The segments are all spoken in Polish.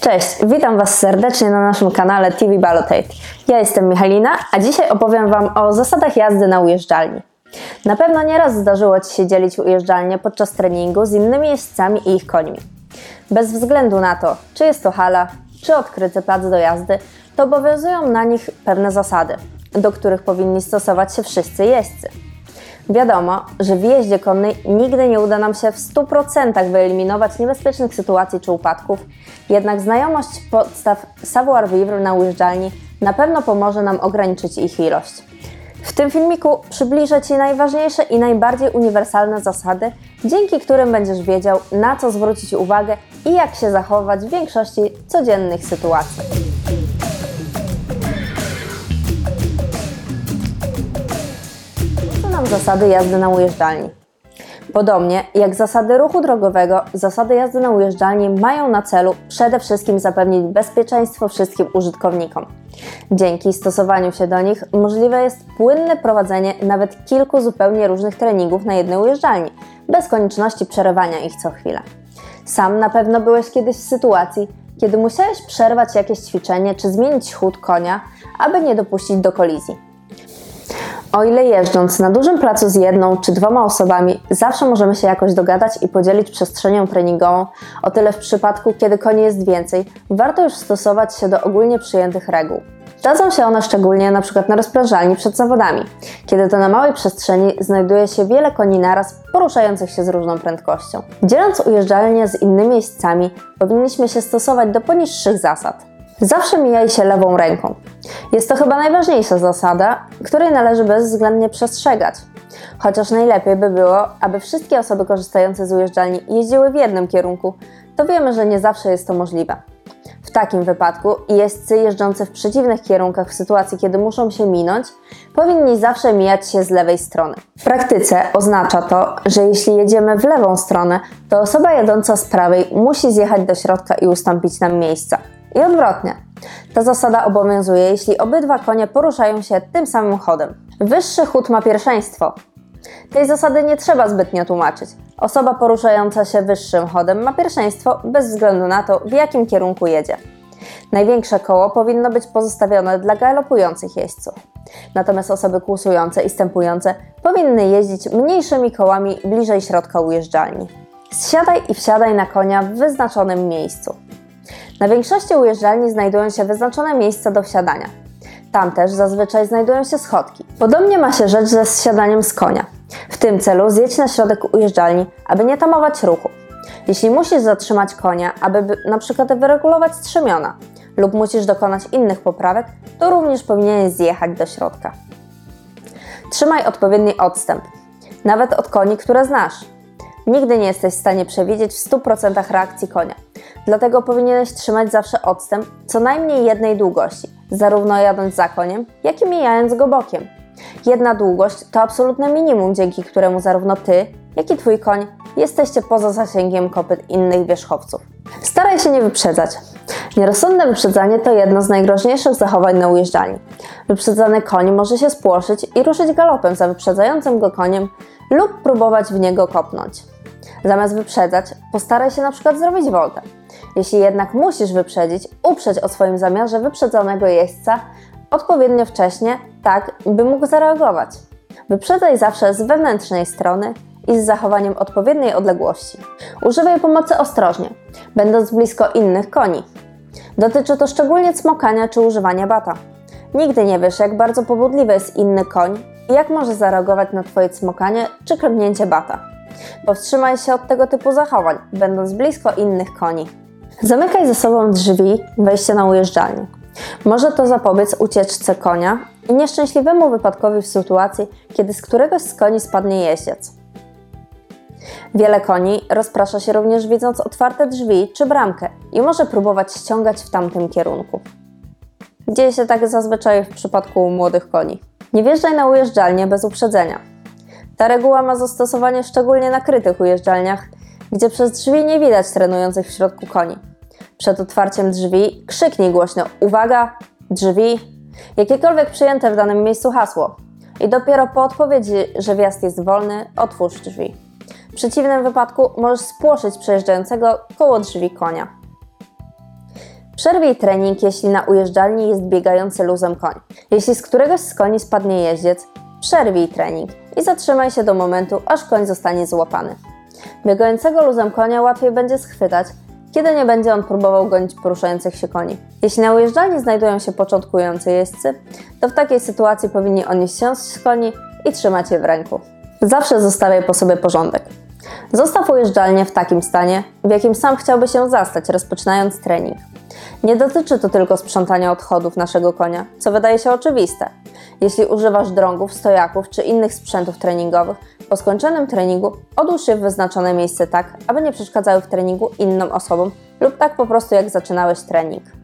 Cześć, witam Was serdecznie na naszym kanale TV Balotate. Ja jestem Michalina, a dzisiaj opowiem Wam o zasadach jazdy na ujeżdżalni. Na pewno nieraz zdarzyło Ci się dzielić ujeżdżalnię podczas treningu z innymi jeźdźcami i ich końmi. Bez względu na to, czy jest to hala, czy odkryty plac do jazdy, to obowiązują na nich pewne zasady, do których powinni stosować się wszyscy jeźdźcy. Wiadomo, że w jeździe konnej nigdy nie uda nam się w 100% wyeliminować niebezpiecznych sytuacji czy upadków, jednak znajomość podstaw savoir-vivre na ujeżdżalni na pewno pomoże nam ograniczyć ich ilość. W tym filmiku przybliżę Ci najważniejsze i najbardziej uniwersalne zasady, dzięki którym będziesz wiedział, na co zwrócić uwagę i jak się zachować w większości codziennych sytuacji. Zasady jazdy na ujeżdżalni. Podobnie jak zasady ruchu drogowego, zasady jazdy na ujeżdżalni mają na celu przede wszystkim zapewnić bezpieczeństwo wszystkim użytkownikom. Dzięki stosowaniu się do nich możliwe jest płynne prowadzenie nawet kilku zupełnie różnych treningów na jednej ujeżdżalni, bez konieczności przerywania ich co chwilę. Sam na pewno byłeś kiedyś w sytuacji, kiedy musiałeś przerwać jakieś ćwiczenie czy zmienić chód konia, aby nie dopuścić do kolizji. O ile jeżdżąc na dużym placu z jedną czy dwoma osobami zawsze możemy się jakoś dogadać i podzielić przestrzenią treningową, o tyle w przypadku, kiedy koni jest więcej, warto już stosować się do ogólnie przyjętych reguł. Dadzą się one szczególnie np. na rozprężalni przed zawodami, kiedy to na małej przestrzeni znajduje się wiele koni naraz poruszających się z różną prędkością. Dzieląc ujeżdżalnię z innymi jeźdźcami, powinniśmy się stosować do poniższych zasad. Zawsze mijaj się lewą ręką. Jest to chyba najważniejsza zasada, której należy bezwzględnie przestrzegać. Chociaż najlepiej by było, aby wszystkie osoby korzystające z ujeżdżalni jeździły w jednym kierunku, to wiemy, że nie zawsze jest to możliwe. W takim wypadku jeźdźcy jeżdżący w przeciwnych kierunkach w sytuacji, kiedy muszą się minąć, powinni zawsze mijać się z lewej strony. W praktyce oznacza to, że jeśli jedziemy w lewą stronę, to osoba jadąca z prawej musi zjechać do środka i ustąpić nam miejsca. I odwrotnie. Ta zasada obowiązuje, jeśli obydwa konie poruszają się tym samym chodem. Wyższy chód ma pierwszeństwo. Tej zasady nie trzeba zbytnio tłumaczyć. Osoba poruszająca się wyższym chodem ma pierwszeństwo bez względu na to, w jakim kierunku jedzie. Największe koło powinno być pozostawione dla galopujących jeźdźców. Natomiast osoby kłusujące i stępujące powinny jeździć mniejszymi kołami bliżej środka ujeżdżalni. Zsiadaj i wsiadaj na konia w wyznaczonym miejscu. Na większości ujeżdżalni znajdują się wyznaczone miejsca do wsiadania. Tam też zazwyczaj znajdują się schodki. Podobnie ma się rzecz ze zsiadaniem z konia. W tym celu zjedź na środek ujeżdżalni, aby nie tamować ruchu. Jeśli musisz zatrzymać konia, aby przykład wyregulować strzemiona lub musisz dokonać innych poprawek, to również powinieneś zjechać do środka. Trzymaj odpowiedni odstęp, nawet od koni, które znasz. Nigdy nie jesteś w stanie przewidzieć w 100% reakcji konia. Dlatego powinieneś trzymać zawsze odstęp co najmniej jednej długości, zarówno jadąc za koniem, jak i mijając go bokiem. Jedna długość to absolutne minimum, dzięki któremu zarówno ty, jak i twój koń jesteście poza zasięgiem kopyt innych wierzchowców. Staraj się nie wyprzedzać. Nierozsądne wyprzedzanie to jedno z najgroźniejszych zachowań na ujeżdżalni. Wyprzedzany koń może się spłoszyć i ruszyć galopem za wyprzedzającym go koniem lub próbować w niego kopnąć. Zamiast wyprzedzać, postaraj się na przykład zrobić woltę. Jeśli jednak musisz wyprzedzić, uprzeć o swoim zamiarze wyprzedzonego jeźdźca odpowiednio wcześnie, tak by mógł zareagować. Wyprzedzaj zawsze z wewnętrznej strony i z zachowaniem odpowiedniej odległości. Używaj pomocy ostrożnie, będąc blisko innych koni. Dotyczy to szczególnie cmokania czy używania bata. Nigdy nie wiesz, jak bardzo pobudliwy jest inny koń jak może zareagować na Twoje cmokanie czy klepnięcie bata. Powstrzymaj się od tego typu zachowań, będąc blisko innych koni. Zamykaj ze sobą drzwi wejścia na ujeżdżalnię. Może to zapobiec ucieczce konia i nieszczęśliwemu wypadkowi w sytuacji, kiedy z któregoś z koni spadnie jeździec. Wiele koni rozprasza się również widząc otwarte drzwi czy bramkę i może próbować ściągać w tamtym kierunku. Dzieje się tak zazwyczaj w przypadku młodych koni. Nie wjeżdżaj na ujeżdżalnię bez uprzedzenia. Ta reguła ma zastosowanie szczególnie na krytych ujeżdżalniach, gdzie przez drzwi nie widać trenujących w środku koni. Przed otwarciem drzwi krzyknij głośno: Uwaga, drzwi! Jakiekolwiek przyjęte w danym miejscu hasło. I dopiero po odpowiedzi, że wjazd jest wolny, otwórz drzwi. W przeciwnym wypadku możesz spłoszyć przejeżdżającego koło drzwi konia. Przerwij trening, jeśli na ujeżdżalni jest biegający luzem koń. Jeśli z któregoś z koni spadnie jeździec, przerwij trening i zatrzymaj się do momentu, aż koń zostanie złapany. Biegającego luzem konia łatwiej będzie schwytać, kiedy nie będzie on próbował gonić poruszających się koni. Jeśli na ujeżdżalni znajdują się początkujący jeźdźcy, to w takiej sytuacji powinni oni zsiąść z koni i trzymać je w ręku. Zawsze zostawiaj po sobie porządek. Zostaw ujeżdżalnię w takim stanie, w jakim sam chciałby się zastać, rozpoczynając trening. Nie dotyczy to tylko sprzątania odchodów naszego konia, co wydaje się oczywiste. Jeśli używasz drągów, stojaków czy innych sprzętów treningowych, po skończonym treningu odłóż je w wyznaczone miejsce tak, aby nie przeszkadzały w treningu innym osobom lub tak po prostu jak zaczynałeś trening.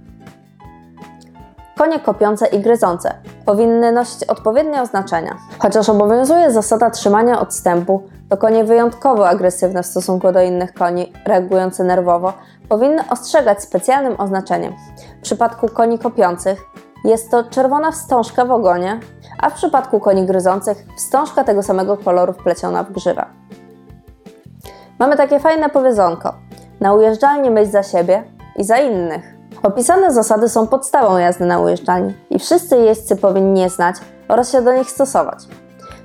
Konie kopiące i gryzące powinny nosić odpowiednie oznaczenia. Chociaż obowiązuje zasada trzymania odstępu, to konie wyjątkowo agresywne w stosunku do innych koni, reagujące nerwowo, powinny ostrzegać specjalnym oznaczeniem. W przypadku koni kopiących jest to czerwona wstążka w ogonie, a w przypadku koni gryzących wstążka tego samego koloru wpleciona w grzywę. Mamy takie fajne powiedzonko. Na ujeżdżalni myśl za siebie i za innych. Opisane zasady są podstawą jazdy na ujeżdżalni i wszyscy jeźdźcy powinni je znać oraz się do nich stosować.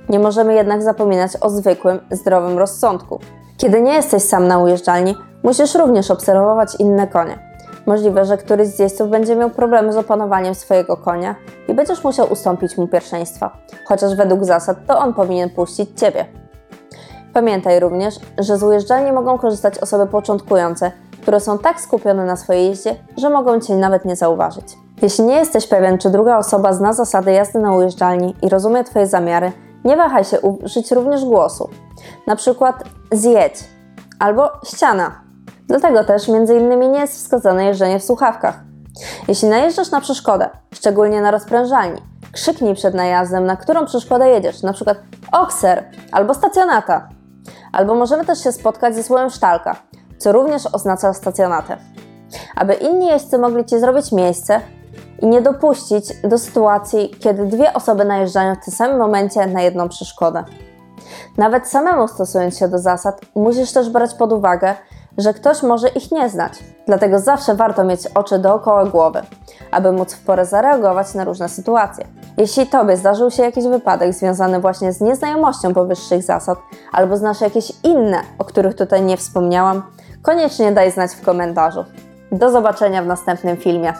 Nie możemy jednak zapominać o zwykłym, zdrowym rozsądku. Kiedy nie jesteś sam na ujeżdżalni, musisz również obserwować inne konie. Możliwe, że któryś z jeźdźców będzie miał problemy z opanowaniem swojego konia i będziesz musiał ustąpić mu pierwszeństwa, chociaż według zasad to on powinien puścić ciebie. Pamiętaj również, że z ujeżdżalni mogą korzystać osoby początkujące, które są tak skupione na swojej jeździe, że mogą Cię nawet nie zauważyć. Jeśli nie jesteś pewien, czy druga osoba zna zasady jazdy na ujeżdżalni i rozumie Twoje zamiary, nie wahaj się użyć również głosu. Na przykład zjedź albo ściana. Dlatego też między innymi nie jest wskazane jeżdżenie w słuchawkach. Jeśli najeżdżasz na przeszkodę, szczególnie na rozprężalni, krzyknij przed najazdem, na którą przeszkodę jedziesz, na przykład okser albo stacjonata. Albo możemy też się spotkać ze słowem sztalka, co również oznacza stacjonatę. Aby inni jeźdźcy mogli Ci zrobić miejsce i nie dopuścić do sytuacji, kiedy dwie osoby najeżdżają w tym samym momencie na jedną przeszkodę. Nawet samemu stosując się do zasad, musisz też brać pod uwagę, że ktoś może ich nie znać. Dlatego zawsze warto mieć oczy dookoła głowy, aby móc w porę zareagować na różne sytuacje. Jeśli Tobie zdarzył się jakiś wypadek związany właśnie z nieznajomością powyższych zasad, albo znasz jakieś inne, o których tutaj nie wspomniałam, koniecznie daj znać w komentarzu. Do zobaczenia w następnym filmie.